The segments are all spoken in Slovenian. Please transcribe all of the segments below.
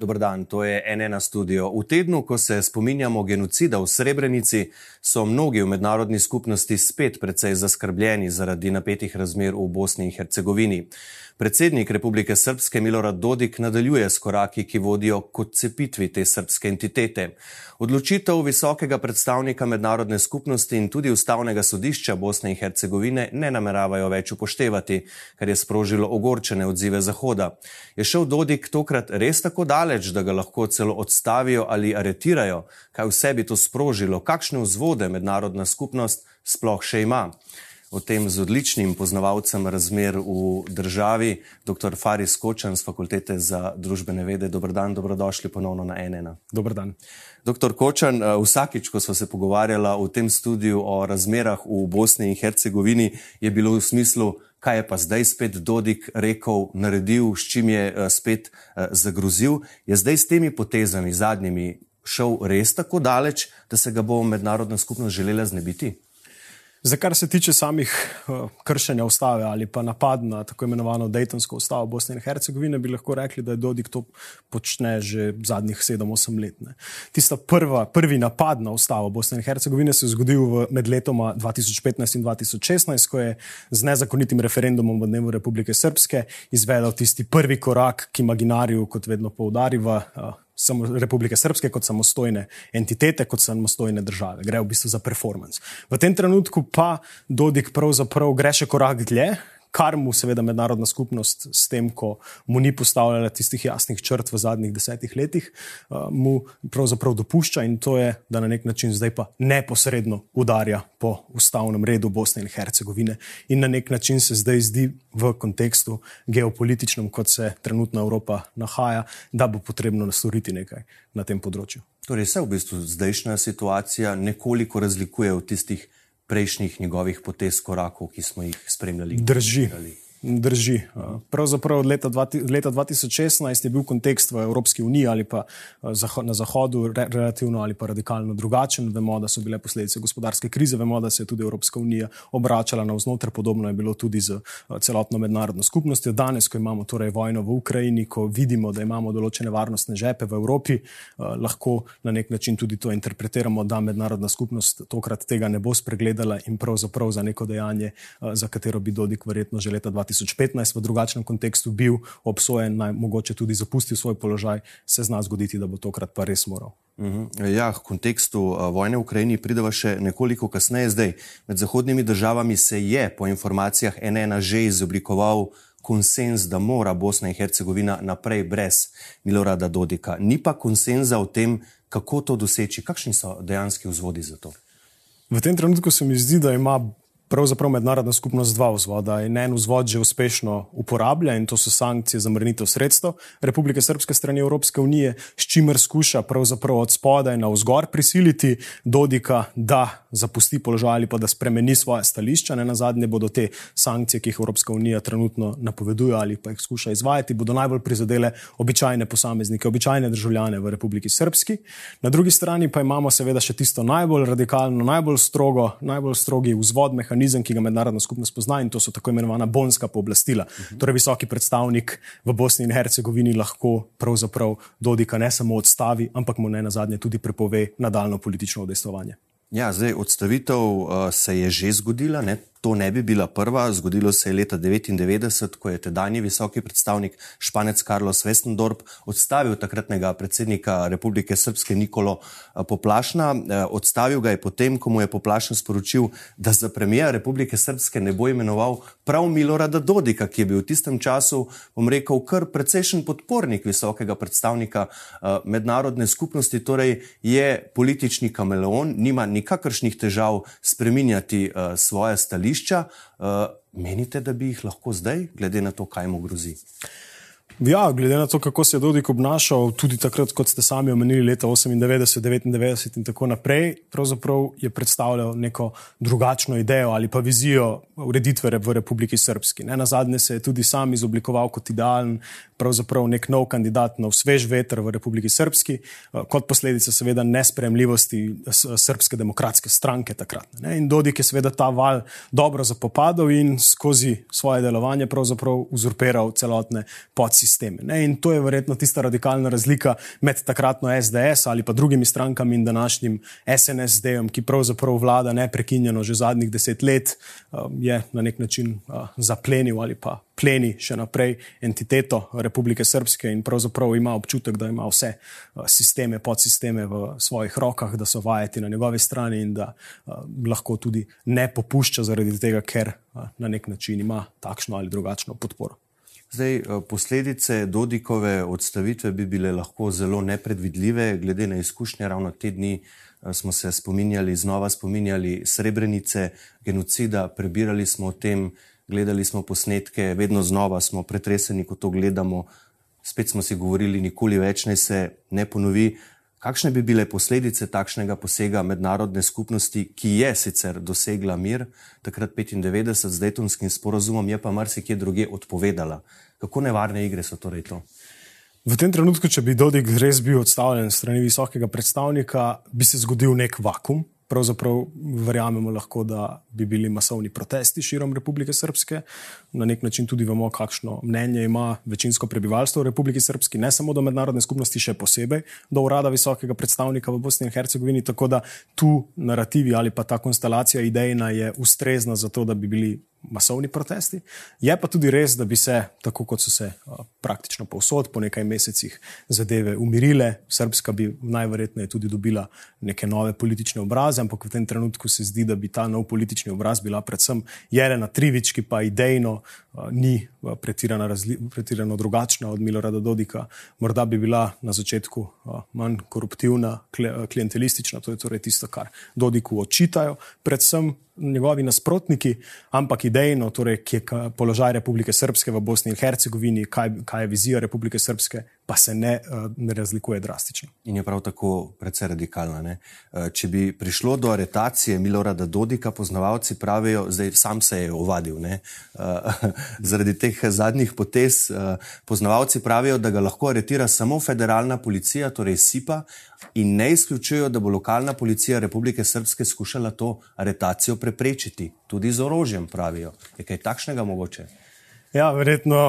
Dobro dan, to je NN studio. V tednu, ko se spominjamo genocida v Srebrenici, so mnogi v mednarodni skupnosti spet precej zaskrbljeni zaradi napetih razmer v Bosni in Hercegovini. Predsednik Republike Srpske Milorad Dodik nadaljuje s koraki, ki vodijo k odcepitvi te srpske entitete. Odločitev visokega predstavnika mednarodne skupnosti in tudi ustavnega sodišča Bosne in Hercegovine ne nameravajo več upoštevati, kar je sprožilo ogorčene odzive Zahoda. Je šel Dodik tokrat res tako daleč, da ga lahko celo odstavijo ali aretirajo? Kaj vse bi to sprožilo? Kakšne vzvode mednarodna skupnost sploh še ima? O tem z odličnim poznavalcem razmer v državi, dr. Faris Kočan z Fakultete za družbene vede. Dobr dan, dobrodošli ponovno na NN. Dobr dan. Dr. Kočan, eh, vsakič, ko smo se pogovarjali v tem studiu o razmerah v Bosni in Hercegovini, je bilo v smislu, kaj je pa zdaj spet Dodik rekel, naredil, s čim je eh, spet eh, zagrozil. Je zdaj s temi potezami, zadnjimi, šel res tako daleč, da se ga bo mednarodna skupnost želela znebiti? Za kar se tiče samih uh, kršenja ustave ali pa napad na tako imenovano Daytonsko ustavo Bosne in Hercegovine, bi lahko rekli, da je Dodik to počne že zadnjih 7-8 let. Ne. Tista prva, prvi napad na ustavo Bosne in Hercegovine se je zgodil v, med letoma 2015 in 2016, ko je z nezakonitim referendumom v dnevu Republike Srpske izvedel tisti prvi korak k imaginariju, kot vedno poudariva. Uh, Republike Srpske kot samostojne entitete, kot samostojne države. Gre v bistvu za performance. V tem trenutku pa Dodik pravzaprav gre še korak dlje, kar mu seveda mednarodna skupnost s tem, ko mu ni postavljala tistih jasnih črt v zadnjih desetih letih, uh, mu pravzaprav dopušča in to je, da na nek način zdaj pa neposredno udarja po ustavnem redu Bosne in Hercegovine in na nek način se zdaj zdi v kontekstu geopolitičnem, kot se trenutna Evropa nahaja, da bo potrebno nastoriti nekaj na tem področju. Torej se v bistvu zdajšnja situacija nekoliko razlikuje od tistih prejšnjih njegovih potez, korakov, ki smo jih spremljali. Drži. Gledali. Drži. Pravzaprav od leta, leta 2016 je bil kontekst v Evropski uniji ali pa na Zahodu re, relativno ali pa radikalno drugačen. Vemo, da so bile posledice gospodarske krize, vemo, da se je tudi Evropska unija obračala na vznoter, podobno je bilo tudi z celotno mednarodno skupnostjo. Danes, ko imamo torej vojno v Ukrajini, ko vidimo, da imamo določene varnostne žepe v Evropi, lahko na nek način tudi to interpretiramo, da mednarodna skupnost tokrat tega ne bo spregledala in pravzaprav za neko dejanje, za katero bi Dodik verjetno že leta 2020. 2015 v drugačnem kontekstu bil obsojen, naj mogoče tudi zapustil svoj položaj, se zna zgoditi, da bo tokrat pa res moral. Mhm. Ja, v kontekstu vojne v Ukrajini prideva še nekoliko kasneje. Zdaj, med zahodnimi državami se je po informacijah NN že izoblikoval konsens, da mora Bosna in Hercegovina naprej brez Milorada Dodika. Ni pa konsenza o tem, kako to doseči. Kakšni so dejanski vzvodi za to? V tem trenutku se mi zdi, da ima pravzaprav mednarodna skupnost dva vzvoda. In en vzvod že uspešno uporablja in to so sankcije za mrnitev sredstev Republike Srpske strani Evropske unije, s čimer skuša pravzaprav od spodaj na vzgor prisiliti Dodika, da zapusti položaj ali pa da spremeni svoje stališča. Ne na zadnje bodo te sankcije, ki jih Evropska unija trenutno napoveduje ali pa jih skuša izvajati, bodo najbolj prizadele običajne posameznike, običajne državljane v Republiki Srpski. Na drugi strani pa imamo seveda še tisto najbolj radikalno, najbolj strogo, najbolj strogi vzvod mehanizma mehanizem, ki ga mednarodna skupnost pozna, in to so tako imenovana bonska pooblastila. Uh -huh. Torej, visoki predstavnik v Bosni in Hercegovini lahko pravzaprav Dodika ne samo odstavi, ampak mu ne na zadnje tudi prepove nadaljno politično udejstvovanje. Ja, zdaj odstavitev uh, se je že zgodila, ne? To ne bi bila prva, zgodilo se je leta 1999, ko je tedajni visoki predstavnik španec Carlos Westendorp odstavil takratnega predsednika Republike Srpske Nikolo eh, Poplašna. Eh, odstavil ga je potem, ko mu je Poplašen sporočil, da za premijer Republike Srpske ne bo imenoval prav Milorada Dodika, ki je bil v tistem času, bom rekel, kar precejšen podpornik visokega predstavnika eh, mednarodne skupnosti, torej je politični kameleon, nima nikakršnih težav spreminjati svoje stališče stališča, uh, menite, da bi jih lahko zdaj, glede na to, kaj mu grozi? Ja, glede na to, kako se je Dodik obnašal, tudi takrat, kot ste sami omenili, leta 98, 99 in tako naprej, pravzaprav je predstavljal neko drugačno idejo ali pa vizijo ureditve v Republiki Srpski. Ne, na zadnje se je tudi sam izoblikoval kot idealen, pravzaprav nek nov kandidat, nov svež veter v Republiki Srpski, kot posledica seveda nespremljivosti Srpske demokratske stranke takrat. Ne. In Dodik je seveda ta val dobro zapopadal in skozi svoje delovanje pravzaprav uzurpiral celotne podsisteme sisteme. Ne? In to je verjetno tista radikalna razlika med takratno SDS ali pa drugimi strankami in današnjim SNSD-jem, ki pravzaprav vlada neprekinjeno že zadnjih deset let, um, je na nek način uh, zaplenil ali pa pleni še naprej entiteto Republike Srpske in pravzaprav ima občutek, da ima vse uh, sisteme, podsisteme v svojih rokah, da so vajeti na njegovi strani in da uh, lahko tudi ne popušča zaradi tega, ker na nek način ima takšno ali drugačno podporo. Zdaj, eh, posledice Dodikove odstavitve bi bile lahko zelo nepredvidljive, glede na izkušnje. Ravno te dni eh, smo se spominjali, znova spominjali srebrenice, genocida, prebirali smo o tem, gledali smo posnetke, vedno znova smo pretreseni, ko to gledamo. Spet smo si govorili, nikoli več naj se ne ponovi. Kakšne bi bile posledice takšnega posega mednarodne skupnosti, ki je sicer dosegla mir, takrat 95 z Daytonskim sporozumom, je pa marsikje druge odpovedala? Kako nevarne igre so torej to? V tem trenutku, če bi Dodik res bil odstavljen strani visokega predstavnika, bi se zgodil nek vakum, pravzaprav verjamemo lahko, da bi bili masovni protesti širom Republike Srpske. Na nek način tudi vemo, kakšno mnenje ima večinsko prebivalstvo v Republiki Srpski, ne samo do mednarodne skupnosti, še posebej do urada visokega predstavnika v Bosni in Hercegovini. Tako da tu narativi ali pa ta konstelacija idejna je ustrezna za to, da bi bili masovni protesti. Je pa tudi res, da bi se, tako kot so se praktično povsod, po nekaj mesecih zadeve umirile. Srpska bi najverjetneje tudi dobila neke nove politične obraze, ampak v tem trenutku se zdi, da bi ta nov politični obraz bila predvsem Jelena Trivič, ki pa idejno ni pretirano, pretirano drugačna od Milorada Dodika. Morda bi bila na začetku manj koruptivna, klientelistična, to je torej tisto, kar Dodiku očitajo. Predvsem njegovi nasprotniki, ampak idejno, torej, ki je položaj Republike Srpske v Bosni in Hercegovini, kaj, kaj je vizija Republike Srpske, pa se ne, eh, ne razlikuje drastično. In je prav tako precej radikalna. Ne? Eh, če bi prišlo do aretacije Milorada Dodika, poznavalci pravijo, da sam se je ovadil. Ne? Eh, zaradi teh zadnjih potez poznavalci pravijo, da ga lahko aretira samo federalna policija, torej SIPA, in ne izključujejo, da bo lokalna policija Republike Srpske skušala to aretacijo preprečiti, tudi z orožjem, pravijo. Je kaj takšnega mogoče? Ja, verjetno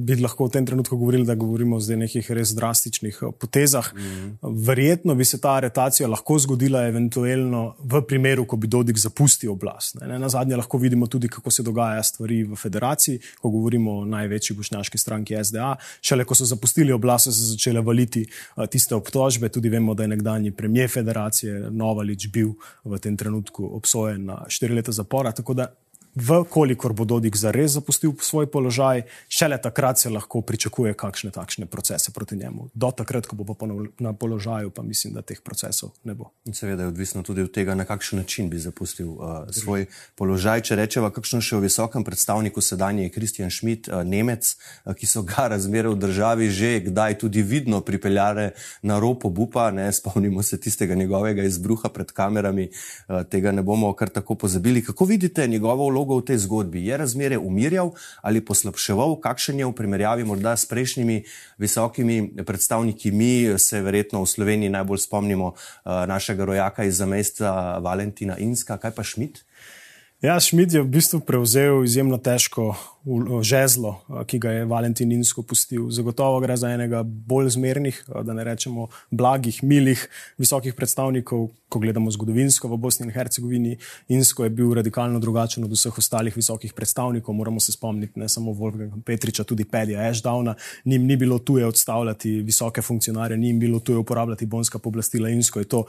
bi lahko v tem trenutku govorili, da govorimo o nekih res drastičnih eh, potezah. Mm. Verjetno bi se ta aretacija lahko zgodila eventualno v primeru, ko bi Dodik zapustil oblast. Ne, na zadnje lahko vidimo tudi, kako se dogaja stvari v federaciji, ko govorimo o največji bošnjaški stranki SDA. Šele ko so zapustili oblast, so se začele valiti eh, tiste obtožbe. Tudi vemo, da je nekdanji premijer federacije Novalič bil v tem trenutku obsojen na štiri leta zapora. Tako da Vkolikor bo Dodik zares zapustil svoj položaj, šele takrat se lahko pričakuje kakšne takšne procese proti njemu. Do takrat, ko bo pa na položaju, pa mislim, da teh procesov ne bo. In seveda je odvisno tudi od tega, na kakšen način bi zapustil uh, svoj položaj. Če rečemo, kakšno še v visokem predstavniku sedanje je Kristjan Schmidt, uh, Nemec, uh, ki so ga razmere v državi že kdaj tudi vidno pripeljale na ropo bupa, ne spomnimo se tistega njegovega izbruha pred kamerami, uh, tega ne bomo kar tako pozabili. Kako vidite njegovo vlogo? Vlogo v tej zgodbi? Je razmere umirjal ali poslabševal, kakšen je v primerjavi morda s prejšnjimi visokimi predstavniki? Mi se verjetno v Sloveniji najbolj spomnimo uh, našega rojaka iz zamesta Valentina Inska, kaj pa Šmit? Ja, Šmit je v bistvu prevzel izjemno težko žezlo, ki ga je Valentin Insko pustil. Zagotovo gre za enega bolj zmernih, da ne rečemo blagih, milih, visokih predstavnikov, ko gledamo zgodovinsko v Bosni in Hercegovini. Insko je bil radikalno drugačen od vseh ostalih visokih predstavnikov. Moramo se spomniti ne samo Wolfganga Petriča, tudi Pedija Ashdowna. Nim ni bilo tuje odstavljati visoke funkcionarje, ni jim bilo tuje uporabljati bonska pooblastila. Insko je to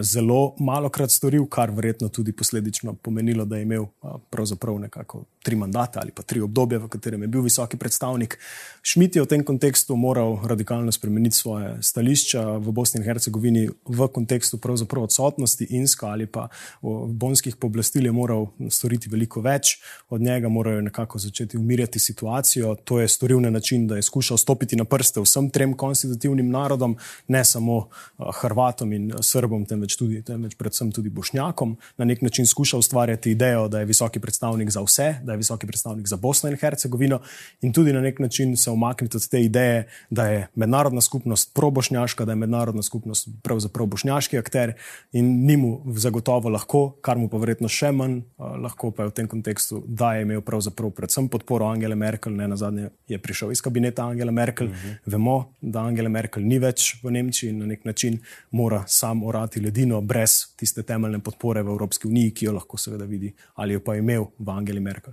zelo malo krat storil, kar verjetno tudi posledično pomenilo, da je imel pravzaprav nekako tri mandate ali pa tri obdobje obdobje, v katerem je bil visoki predstavnik. Šmit je v tem kontekstu moral radikalno spremeniti svoje stališča v Bosni in Hercegovini v kontekstu odsotnosti Inska ali pa bonskih pooblastil je moral storiti veliko več, od njega morajo nekako začeti umirjati situacijo. To je storil na način, da je skušal stopiti na prste vsem trem konstitutivnim narodom, ne samo Hrvatom in Srbom, temveč, tudi, temveč predvsem tudi Bošnjakom. Na nek način skuša ustvarjati idejo, da je visoki predstavnik za vse, da je visoki predstavnik za Bosno in Hercegovino in tudi na nek način se umakniti od te ideje, da je mednarodna skupnost probošnjaška, da je mednarodna skupnost pravzaprav bošnjaški akter in ni mu zagotovo lahko, kar mu pa verjetno še manj lahko pa je v tem kontekstu, da je imel pravzaprav predvsem podporo Angele Merkel, ne na zadnje je prišel iz kabineta Angele Merkel. Uh mhm. -huh. Vemo, da Angela Merkel ni več v Nemčiji in na nek način mora sam orati ledino brez tiste temeljne podpore v Evropski uniji, ki jo lahko seveda vidi ali jo pa je imel v Angeli Merkel.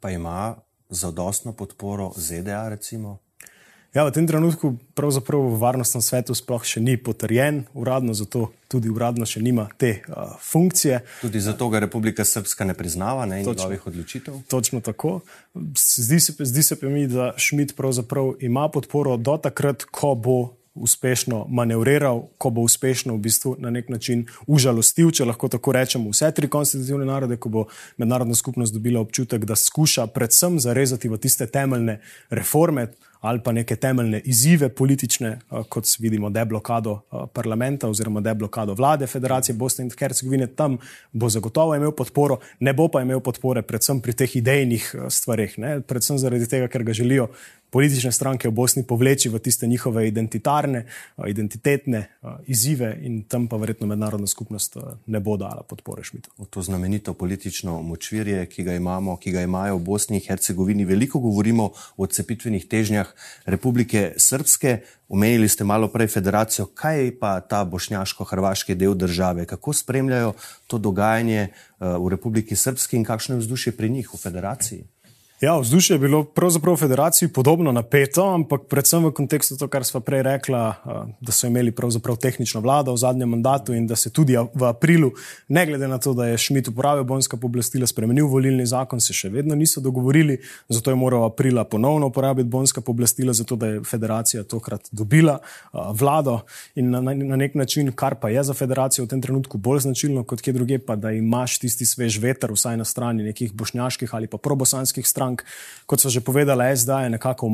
Pa ima zadostno podporo ZDA, recimo? Ja, v tem trenutku pravzaprav v varnostnem svetu sploh še ni potrjen, uradno zato tudi uradno še nima te uh, funkcije. Tudi zato ga Republika Srpska ne priznava ne, in njegovih odločitev. Točno tako. Zdi se, zdi se pa mi, da Šmit pravzaprav ima podporo do takrat, ko bo uspešno manevriral, ko bo uspešno v bistvu na nek način užalostil, če lahko tako rečemo, vse tri konstitutivne narode, ko bo mednarodna skupnost dobila občutek, da skuša predvsem zarezati v tiste temeljne reforme ali pa neke temeljne izzive politične, kot vidimo, deblokado parlamenta oziroma deblokado vlade Federacije Bosne in Hercegovine, tam bo zagotovo imel podporo, ne bo pa imel podpore predvsem pri teh idejnih stvareh, ne? predvsem zaradi tega, ker ga želijo politične stranke v Bosni povleči v tiste njihove identitarne, identitetne izzive in tam pa verjetno mednarodna skupnost ne bo dala podpore Šmitu. To znamenito politično močvirje, ki ga imamo, ki ga imajo v Bosni in Hercegovini, veliko govorimo o odcepitvenih težnjah Republike Srpske. Omenili ste malo prej federacijo, kaj pa ta bošnjaško-hrvaški del države, kako spremljajo to dogajanje v Republiki Srpski in kakšno je vzdušje pri njih v federaciji? Ja, vzdušje je bilo pravzaprav v federaciji podobno napeto, ampak predvsem v kontekstu to, kar smo prej rekla, da so imeli tehnično vlado v zadnjem mandatu in da se tudi v aprilu, ne glede na to, da je Šmit uporabil bonska pooblastila, spremenil volilni zakon, se še vedno niso dogovorili, zato je moral aprila ponovno uporabiti bonska pooblastila, zato da je federacija tokrat dobila vlado in na, na nek način, kar pa je za federacijo v tem trenutku bolj značilno kot kje druge, pa da imaš tisti svež veter, vsaj na strani nekih bošnjaških ali pa probosanskih strank strank, kot so že povedala, SD je nekako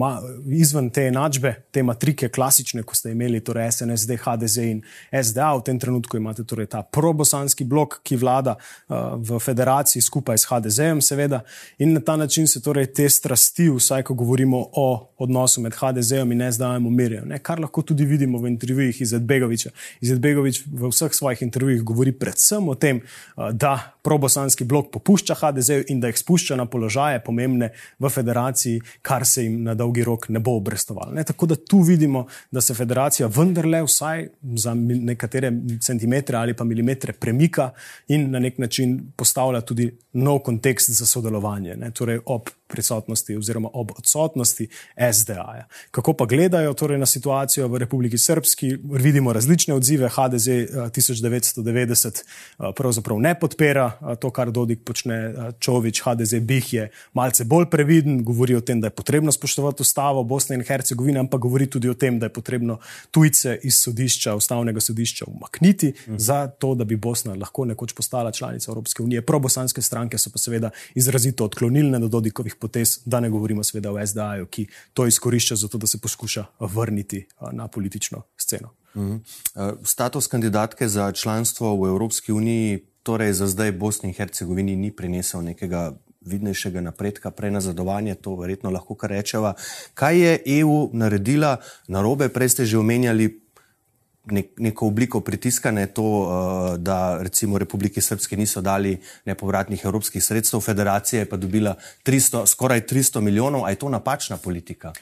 izven te enačbe, te matrike, klasične, ko ste imeli torej SNSD, HDZ in SDA. V tem trenutku imate torej ta probosanski blok, ki vlada uh, v federaciji skupaj s HDZ-jem, seveda. In na ta način se torej te strasti, vsaj ko govorimo o odnosu med HDZ-jem in SDA-jem, umirijo. Kar lahko tudi vidimo v intervjujih iz Edbegoviča. Iz Edbegovič v vseh svojih intervjujih govori predvsem o tem, uh, da probosanski blok popušča HDZ-ju in da jih spušča na položaje pomembne v federaciji, kar se jim na dolgi rok ne bo obrestovalo. Ne? Tako da tu vidimo, da se federacija vendarle vsaj za nekatere centimetre ali pa milimetre premika in na nek način postavlja tudi nov kontekst za sodelovanje. Ne? Torej ob prisotnosti oziroma ob odsotnosti SDA. -ja. Kako pa gledajo torej na situacijo v Republiki Srpski? Vidimo različne odzive. HDZ 1990 eh, eh, pravzaprav ne podpira eh, to, kar Dodik počne. Čovič, HDZ Bih je malce bolj previden, govori o tem, da je potrebno spoštovati ustavo Bosne in Hercegovine, ampak govori tudi o tem, da je potrebno tujce iz sodišča, ustavnega sodišča, umakniti mhm. za to, da bi Bosna lahko nekoč postala članica Evropske unije. Probosanske stranke so pa seveda izrazito odklonilne do Dodikovih potez, da ne govorimo seveda o SDA-ju, ki to izkorišča za to, da se poskuša vrniti na politično sceno. Mhm. Status kandidatke za članstvo v Evropski uniji, torej za zdaj Bosni in Hercegovini, ni prinesel nekega vidnejšega napredka, prenazadovanja, to verjetno lahko kar rečeva. Kaj je EU naredila na robe? Prej ste že omenjali nek, neko obliko pritiska na to, uh, da recimo Republiki Srpske niso dali nepovratnih evropskih sredstev, federacija je pa dobila 300, skoraj 300 milijonov, a je to napačna politika?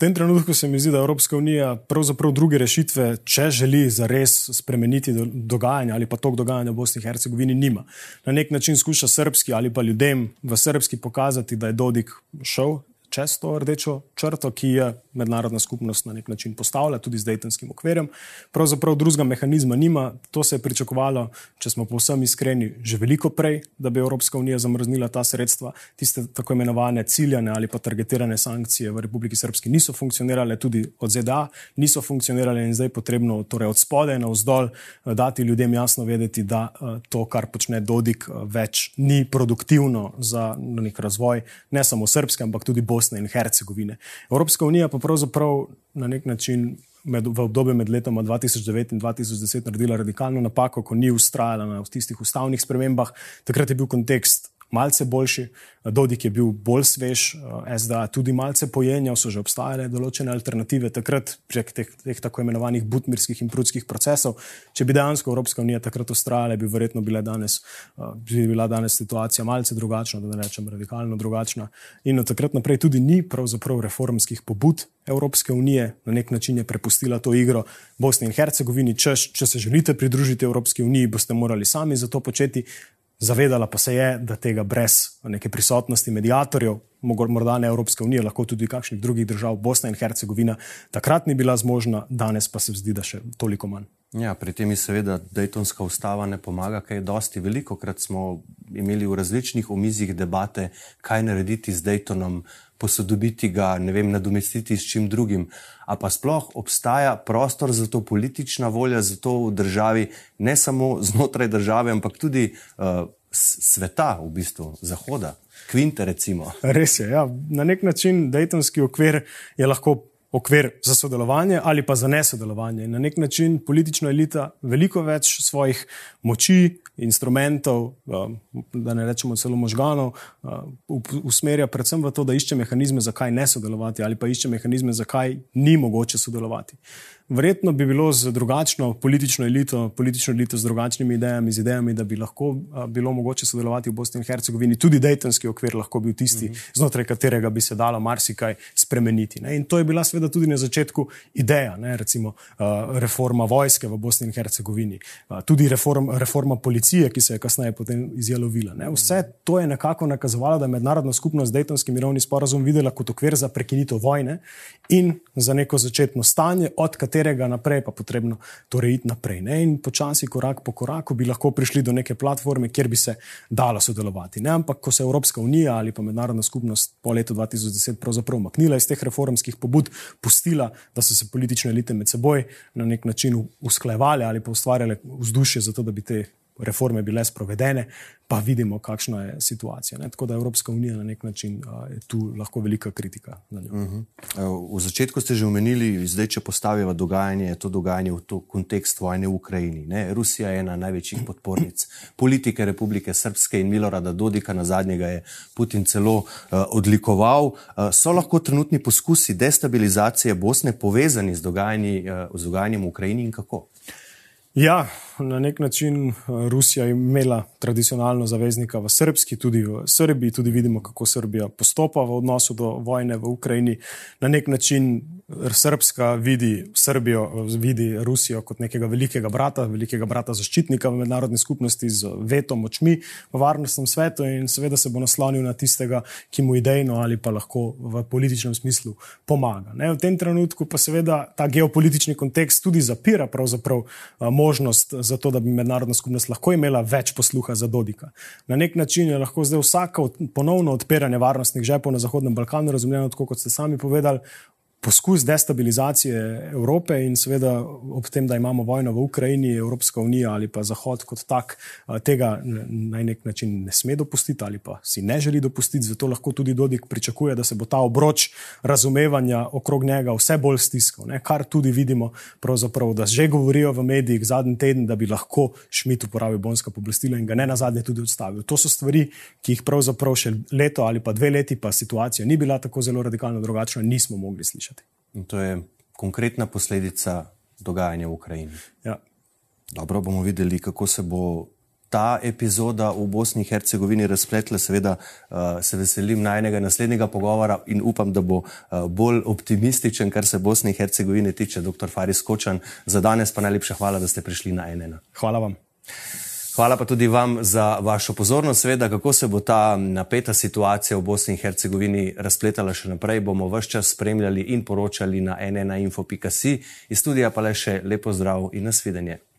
V tem trenutku se mi zdi, da Evropska unija pravzaprav druge rešitve, če želi zares spremeniti dogajanje ali pa tok dogajanja v Bosni in Hercegovini, nima. Na nek način skuša srpski ali pa ljudem v srpski pokazati, da je Dodik šel čez to rdečo črto, ki je mednarodna skupnost na nek način postavila, tudi z Daytonskim okvirjem. Pravzaprav drugega mehanizma nima, to se je pričakovalo, če smo povsem iskreni, že veliko prej, da bi Evropska unija zamrznila ta sredstva. Tiste tako imenovane ciljane ali pa targetirane sankcije v Republiki Srpski niso funkcionirale, tudi od ZDA niso funkcionirale in zdaj je potrebno torej od spodaj na vzdolj eh, dati ljudem jasno vedeti, da eh, to, kar počne Dodik, eh, več ni produktivno za nek razvoj ne samo Srpske, ampak tudi Bosne in Hercegovine. Evropska unija pa pravzaprav na nek način med, v obdobju med letoma 2009 in 2010 naredila radikalno napako, ko ni ustrajala na tistih ustavnih spremembah. Takrat je bil kontekst malce boljši, Dodik je bil bolj svež, SDA tudi malce pojenjal, so že obstajale določene alternative takrat prek teh, teh tako imenovanih butmirskih in prudskih procesov. Če bi dejansko Evropska unija takrat ustrajala, bi verjetno bila danes, bi bila danes situacija malce drugačna, da ne rečem radikalno drugačna. In od takrat naprej tudi ni pravzaprav reformskih pobud Evropske unije, na nek način je prepustila to igro Bosni in Hercegovini, češ, če se želite pridružiti Evropski uniji, boste morali sami za to početi. Zavedala pa se je, da tega brez neke prisotnosti medijatorjev, morda ne Evropske unije, lahko tudi kakšnih drugih držav, Bosna in Hercegovina, takrat ni bila zmožna, danes pa se zdi, da še toliko manj. Ja, pri tem je seveda Daytonska ustava ne pomaga, kaj je dosti. Veliko krat smo imeli v različnih omizjih debate, kaj narediti z Daytonom, posodobiti ga, ne vem, nadomestiti s čim drugim. A pa sploh obstaja prostor za to, politična volja za to v državi, ne samo znotraj države, ampak tudi uh, sveta, v bistvu Zahoda, Kvinte. Recimo. Res je. Ja. Na nek način Daytonski okvir je lahko okvir za sodelovanje ali pa za nesodelovanje. Na nek način politična elita veliko več svojih moči, instrumentov, um, da ne rečemo celo možganov, um, usmerja predvsem v to, da išče mehanizme, zakaj ne sodelovati ali pa išče mehanizme, zakaj ni mogoče sodelovati. Verjetno bi bilo z drugačno politično elito, politično elito z drugačnimi idejami, z idejami, da bi lahko bilo mogoče sodelovati v Bosni in Hercegovini, tudi Daytonski okvir lahko bil tisti, mhm. -huh. znotraj katerega bi se dalo marsikaj spremeniti. Ne? In to je bila seveda tudi na začetku ideja, ne? recimo uh, reforma vojske v Bosni in Hercegovini, uh, tudi reform, reforma policije, ki se je kasneje potem izjelovila. Ne? Vse to je nekako nakazovalo, da je mednarodna skupnost Daytonski mirovni sporazum videla kot okvir za prekinitev vojne in za neko začetno stanje, od katerega katerega naprej pa potrebno torej iti naprej. Ne? In počasi, korak po koraku, bi lahko prišli do neke platforme, kjer bi se dalo sodelovati. Ne? Ampak, ko se je Evropska unija ali pa mednarodna skupnost po letu 2010 pravzaprav umaknila iz teh reformskih pobud, pustila, da so se politične elite med seboj na nek način usklajevali ali pa ustvarjale vzdušje za to, da bi te reforme bile sprovedene, pa vidimo, kakšna je situacija. Ne? Tako da Evropska unija na nek način je tu lahko velika kritika. Uh mhm. -huh. V začetku ste že omenili, zdaj, če postavimo dogajanje, to dogajanje v to kontekst vojne v Ukrajini. Ne? Rusija je ena največjih podpornic politike Republike Srpske in Milorada Dodika, na zadnjega je Putin celo uh, odlikoval. Uh, so lahko trenutni poskusi destabilizacije Bosne povezani z, dogajanji, uh, z dogajanjem v Ukrajini in kako? Ja, na nek način eh, Rusija je imela tradicionalno zaveznika v Srbski, tudi v Srbiji, tudi vidimo, kako Srbija postopa v odnosu do vojne v Ukrajini. Na nek način Srpska vidi Srbijo, vidi Rusijo kot nekega velikega brata, velikega brata zaščitnika v mednarodni skupnosti z veto močmi v varnostnem svetu in seveda se bo naslonil na tistega, ki mu idejno ali pa lahko v političnem smislu pomaga. Ne? V tem trenutku pa seveda ta geopolitični kontekst tudi zapira pravzaprav možnost za to, da bi mednarodna skupnost lahko imela več posluha za Dodika. Na nek način je lahko zdaj vsako ponovno odpiranje varnostnih žepov na Zahodnem Balkanu razumljeno tako, kot ste sami povedali, poskus destabilizacije Evrope in seveda ob tem, da imamo vojno v Ukrajini, Evropska unija ali pa Zahod kot tak, tega na nek način ne sme dopustiti ali pa si ne želi dopustiti. Zato lahko tudi Dodik pričakuje, da se bo ta obroč razumevanja okrog njega vse bolj stiskal. Ne? Kar tudi vidimo, da že govorijo v medijih zadnji teden, da bi lahko Šmit uporabil bonska poblastila in ga ne nazadnje tudi odstavil. To so stvari, ki jih pravzaprav še leto ali pa dve leti, pa situacija ni bila tako zelo radikalno drugačna, nismo mogli slišati slišati. In to je konkretna posledica dogajanja v Ukrajini. Ja. Dobro bomo videli, kako se bo ta epizoda v Bosni in Hercegovini razpletla. Seveda uh, se veselim najnega naslednjega pogovora in upam, da bo uh, bolj optimističen, kar se Bosne in Hercegovine tiče, dr. Faris Kočan. Za danes pa najlepša hvala, da ste prišli na NN. Hvala vam. Hvala pa tudi vam za vašo pozornost. Sveda, kako se bo ta napeta situacija v Bosni in Hercegovini razpletala še naprej, bomo vse čas spremljali in poročali na nnainfo.si. Iz studija pa le še lepo zdrav in nasvidenje.